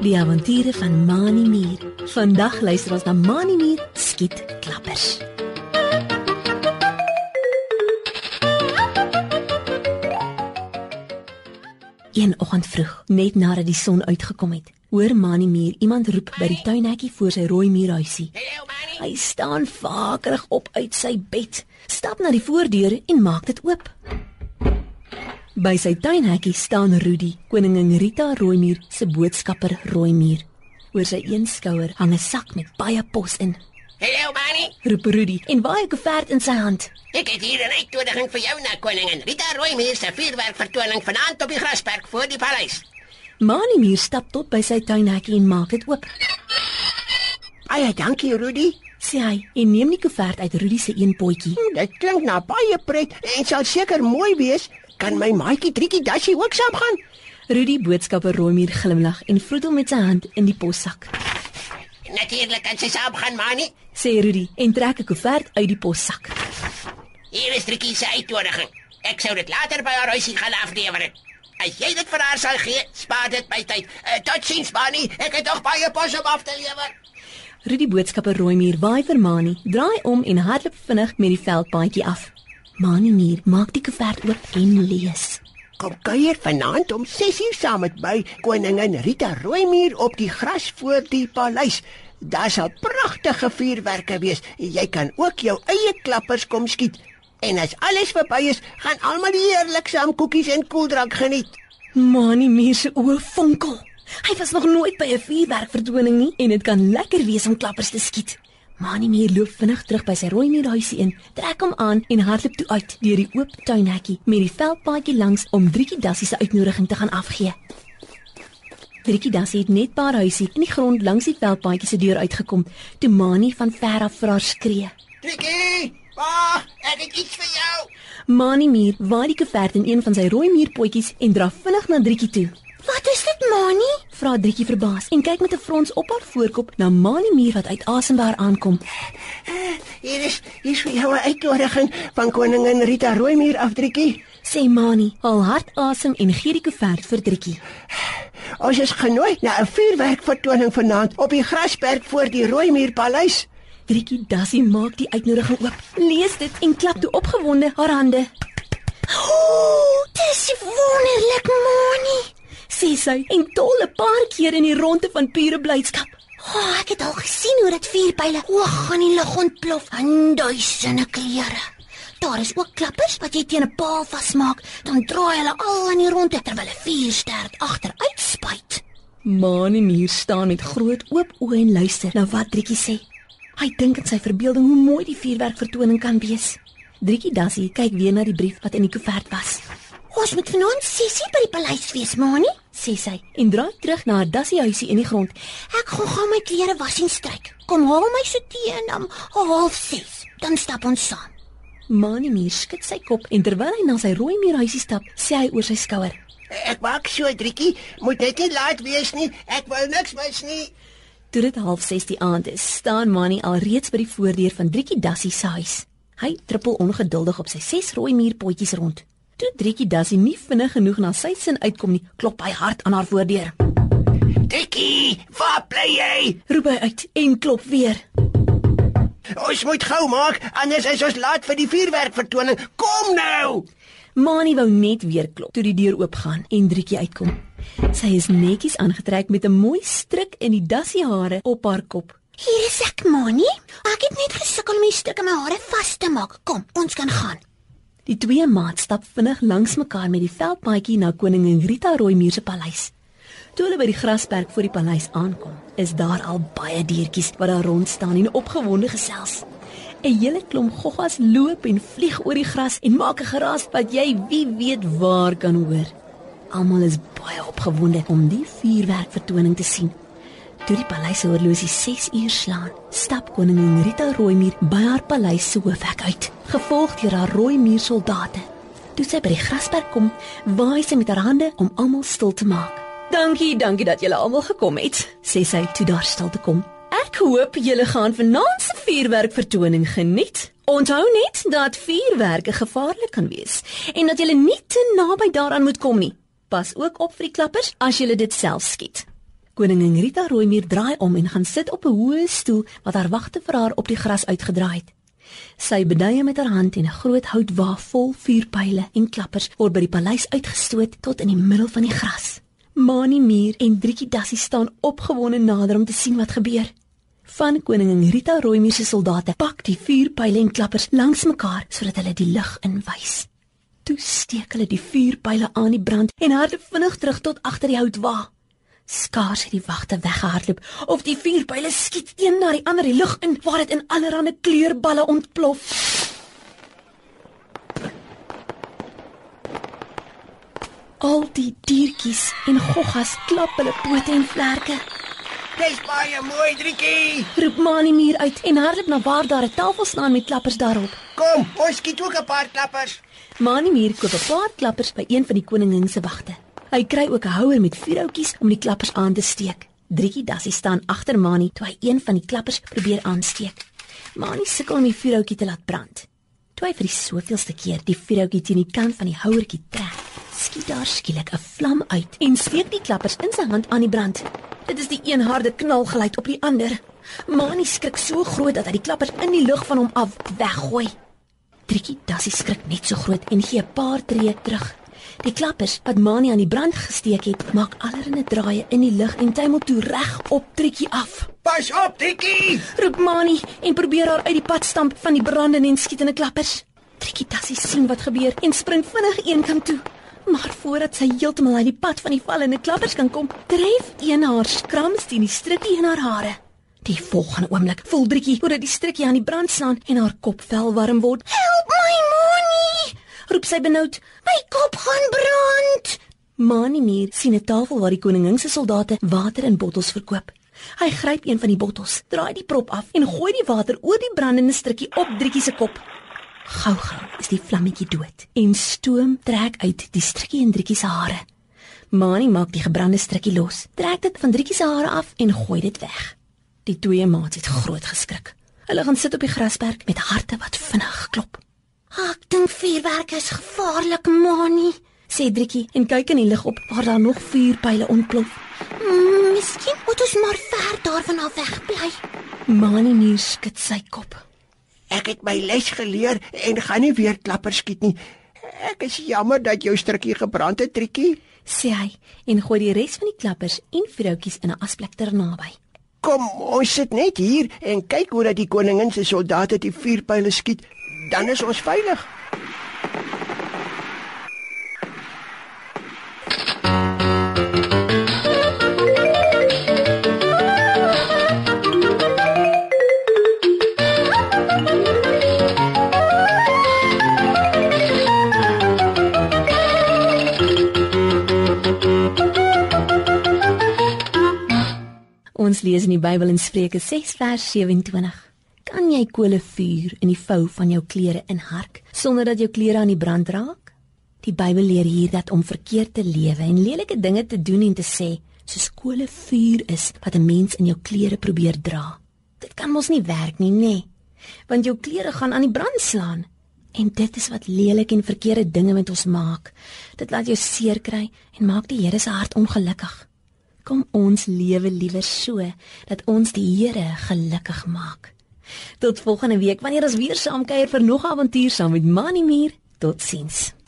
Die avonture van Mani Mier. Vandag luister ons na Mani Mier skiet klappers. Een oggend vroeg, net nadat die son uitgekom het, hoor Mani Mier iemand roep by die tuinhekkie voor sy rooi muurhuisie. Hy staan vakerig op uit sy bed, stap na die voordeur en maak dit oop. By sy tuinhekkie staan Rudy, koningin Rita Rooimuur se boodskapper Rooimuur. Oor sy een skouer hang 'n sak met baie pos in. Hallo Manny. Roep Rudy en waai 'n koevert in sy hand. Ek het hier 'n uitnodiging vir jou na koningin Rita Rooimeer se vuurwerkvertoning vanaand op die grasperk voor die paleis. Mani Muur stap tot by sy tuinhekkie en maak dit oop. Baie dankie Rudy. Sê hy en neem die koevert uit Rudy se een potjie. Dit klink na baie pret en sal seker mooi wees. Kan my maatjie Trikkie Dassie ook saamgaan? Rudy boodskapper Rooimuur glimlag en vroetel met sy hand in die possak. Natuurlik kan sy saamgaan, Manny. Sê Rudy en trek 'n koevert uit die possak. Hier is Trikkie se uitnodiging. Ek sou dit later by haar huisie gaan aflewer. As jy dit vir haar sal gee, spaar dit my tyd. Uh, Totsiens, Manny. Ek het nog baie pos om af te lewer. Rudy boodskapper Rooimuur waai vir Mani, draai om en hardloop vinnig met die veldpaadjie af. Mani Muur maak die koevert oop en lees. Kom kuier vanaand om 6uur saam met my koningin Rita Rooimuur op die gras voor die paleis. Daar sal pragtige vuurwerke wees. Jy kan ook jou eie klappers kom skiet. En as alles verby is, gaan almal heerlik saam koekies en koeldrank geniet. Mani Muur se oë fonkel. Hy was nog nooit by 'n vuurwerkvertoning nie en dit kan lekker wees om klappers te skiet. Mani Muur loop vinnig terug by sy rooi muurhuisie in, trek hom aan en hardloop toe uit deur die oop tuinhekkie met die veldpaadjie langs om Driekie Dassie se uitnodiging te gaan afgee. Driekie Dassie het net paar huisie in die grond langs die veldpaadjie se deur uitgekom toe Mani van ver af vir haar skree. Trikkie! Pa, ek het iets vir jou. Mani Muur waai die koevert in een van sy rooi muurpotjies en draf vinnig na Driekie toe. Wat is dit, Mani? Vra Driekie verbaas en kyk met 'n frons op haar voorkop na Mani Muur wat uit haar aankom. Hier is hier is jou 'n uitnodiging van koningin Rita Rooimuur af, Trikkie. Sê Mani, haal hard asem en gee die koevert vir Driekie. Ons is genooi na 'n vuurwerkvertoning vanaand op die grasperk voor die Rooimuur paleis. Driekie Dassie maak die uitnodiging oop, lees dit en klap toe opgewonde haar hande. Ooh, dis wonderlik, Mani. Sê sy en tol 'n paar keer in die ronde van pure blydskap. Oh, ek het al gesien hoe dit vuurpyle hoog in die lug ontplof in duisende kleure. Daar is ook klappers wat jy teen 'n paal vasmaak, dan draai hulle al in die ronde terwyl 'n vuurster agteruit spuit. Mani Muur staan met groot oop oë en luister na wat Driekie sê. Hy dink in sy verbeelding hoe mooi die vuurwerkvertoning kan wees. Driekie Dassie kyk weer na die brief wat in die koevert was. Ons moet vanaand sessie by die paleis wees, Mani. Sê sy en draai terug na haar Dassie huisie in die grond. Ek gaan gou my klere was en stryk. Kom haal my so teen om 06:30. Dan stap ons saam. Mani Muur skud sy kop en terwyl hy na sy rooi muurhuisie stap, sê hy oor sy skouer: Ek maak so, Trikkie, moet net nie laat wees nie. Ek wil niks mis nie. Toe dit 06:30 die aand is, staan Mani al reeds by die voordeur van Driekie Dassie se huis. Hy trippel ongeduldig op sy ses rooi muurpotjies rond. Toe Driekie Dassie nie vinnig genoeg na sy sin uitkom nie, klop hy hard aan haar voordeur. Trikkie, waar bly jy? Roep hy uit en klop weer. Ons moet gou maak, anders is ons laat vir die vuurwerkvertoning. Kom nou. Mani wou net weer klop toe die deur oopgaan en Driekie uitkom. Sy is netjies aangetrek met 'n mooi strik in die Dassie hare op haar kop. Hier is ek, Mani. Ek het net gesukkel om die stukke my hare vas te maak. Kom, ons kan gaan. Die twee maat stap vinnig langs mekaar met die veldpaadjie na koningin Rita Rooimuur se paleis. Toe hulle by die grasperk voor die paleis aankom, is daar al baie diertjies wat daar rond staan en opgewonde gesels. 'n Hele klomp goggas loop en vlieg oor die gras en maak 'n geraas wat jy wie weet waar kan hoor. Almal is baie opgewonde om die vuurwerkvertoning te sien. Toe die paleis se horlosie 6 uur slaan, stap koningin Rita Rooimuur by haar paleis se hoofhek uit, gevolg deur haar rooi muursoldate. Toe sy by die grasperk kom, waai sy met haar hande om almal stil te maak. "Dankie, dankie dat julle almal gekom het," sê sy toe daar stil te kom. "Ek hoop julle gaan vanaand se vuurwerkvertoning geniet." Onthou net dat vuurwerke gevaarlik kan wees en dat jy nie te naby daaraan moet kom nie. Pas ook op vir die klappers as jy dit self skiet. Koningin Rita Rooimuur draai om en gaan sit op 'n hoë stoel wat haar wagte vir haar op die gras uitgedraai het. Sy beduie met haar hand en 'n groot houtwa vol vuurpyle en klappers word by die paleis uitgestoot tot in die middel van die gras. Mani Muur en Driekie Dassie staan opgewonde nader om te sien wat gebeur. Van koningin Rita Rooimuur se soldate pak die vuurpyle en klappers langs mekaar sodat hulle die lug inwys. Toe steek hulle die vuurpyle aan die brand en hardloop vinnig terug tot agter die houtwa. Skaars het die wagte weggehardloop of die vuurpyle skiet een na die ander die lug in waar dit in allerlei kleurballe ontplof. Al die diertjies en goggas klap hulle pote en vlerke. Dis baie mooi, Driekie. Roep Mani muur uit en hardloop na waar daar 'n tafel staan met klappers daarop. Kom, ons skiet ook 'n paar klappers. Mani muur koop 'n paar klappers by een van die koningin se wagte. Hy kry ook 'n houer met vuurhoutjies om die klappers aan te steek. Driekie Dassie staan agter Mani toe hy een van die klappers probeer aansteek. Mani sukkel om die vuurhoutjie te laat brand. Toe hy vir die soveelste keer die vuurhoutjie teen die kant van die houertjie trek, skiet daar skielik 'n vlam uit en steek die klappers in sy hand aan die brand. Dit is die een harde knal gelyk op die ander. Mani skrik so groot dat hy die klappers in die lug van hom af weggooi. Driekie Dassie skrik net so groot en gee 'n paar tree terug. Die klappers wat Mani aan die brand gesteek het, maak allerlei draaie in die lug en tuimel toe reg op Triekie af. Pas op, Driekie. Roep Mani en probeer haar uit die pad stamp van die brandende en skietende klappers. Triekie Tassie sien wat gebeur en spring vinnig eenkant toe. Maar voordat sy heeltemal uit die pad van die vallende klappers kan kom, tref een haar skrams teen die strikkie in haar hare. Die volgende oomblik voel Driekie hoe dit die strikkie aan die brand slaan en haar kop vel warm word. Help! Roep sy benoud. My kop gaan brand. Mani Mier sien 'n tafel waar die koningin se soldate water in bottels verkoop. Hy gryp een van die bottels, draai die prop af en gooi die water oor die brandende strikkie op Driekie se kop. Gou-gou is die vlammetjie dood en stoom trek uit die strikkie en Driekie se hare. Mani maak die gebrande strikkie los, trek dit van Driekie se hare af en gooi dit weg. Die twee maats het groot geskrik. Hulle gaan sit op die grasperk met harte wat vinnig klop. Ek dink vuurwerk is gevaarlik, Moni. Sê Driekie en kyk in die lig op waar daar nog vuurpyle ontplof. Mm, miskien moet ons maar ver daarvan af wegbly. Mani Mier skud sy kop. Ek het my les geleer en gaan nie weer klappers skiet nie. Ek is jammer dat jou strikkie gebrand het, Triekie. sê hy en gooi die res van die klappers en vroutjies in 'n asplek ter naby. Kom, ons sit net hier en kyk hoe dat die koningin se soldate die vuurpyle skiet. Dan is ons veilig. Ons lees in die Bybel in Spreuke 6 vers 27. Kan jy kole vuur in die vou van jou klere inhark sonder dat jou klere aan die brand raak? Die Bybel leer hier dat om verkeerd te lewe en lelike dinge te doen en te sê, soos kole vuur is wat 'n mens in jou klere probeer dra. Dit kan mos nie werk nie, nê? Nee. Want jou klere gaan aan die brand slaan. En dit is wat lelik en verkeerde dinge met ons maak. Dit laat jou seer kry en maak die Here se hart ongelukkig. Kom ons lewe liewer so dat ons die Here gelukkig maak. Tot volgende week wanneer ons weer saam kuier vir nog 'n avontuur saam met Mannie Muur. Totsiens.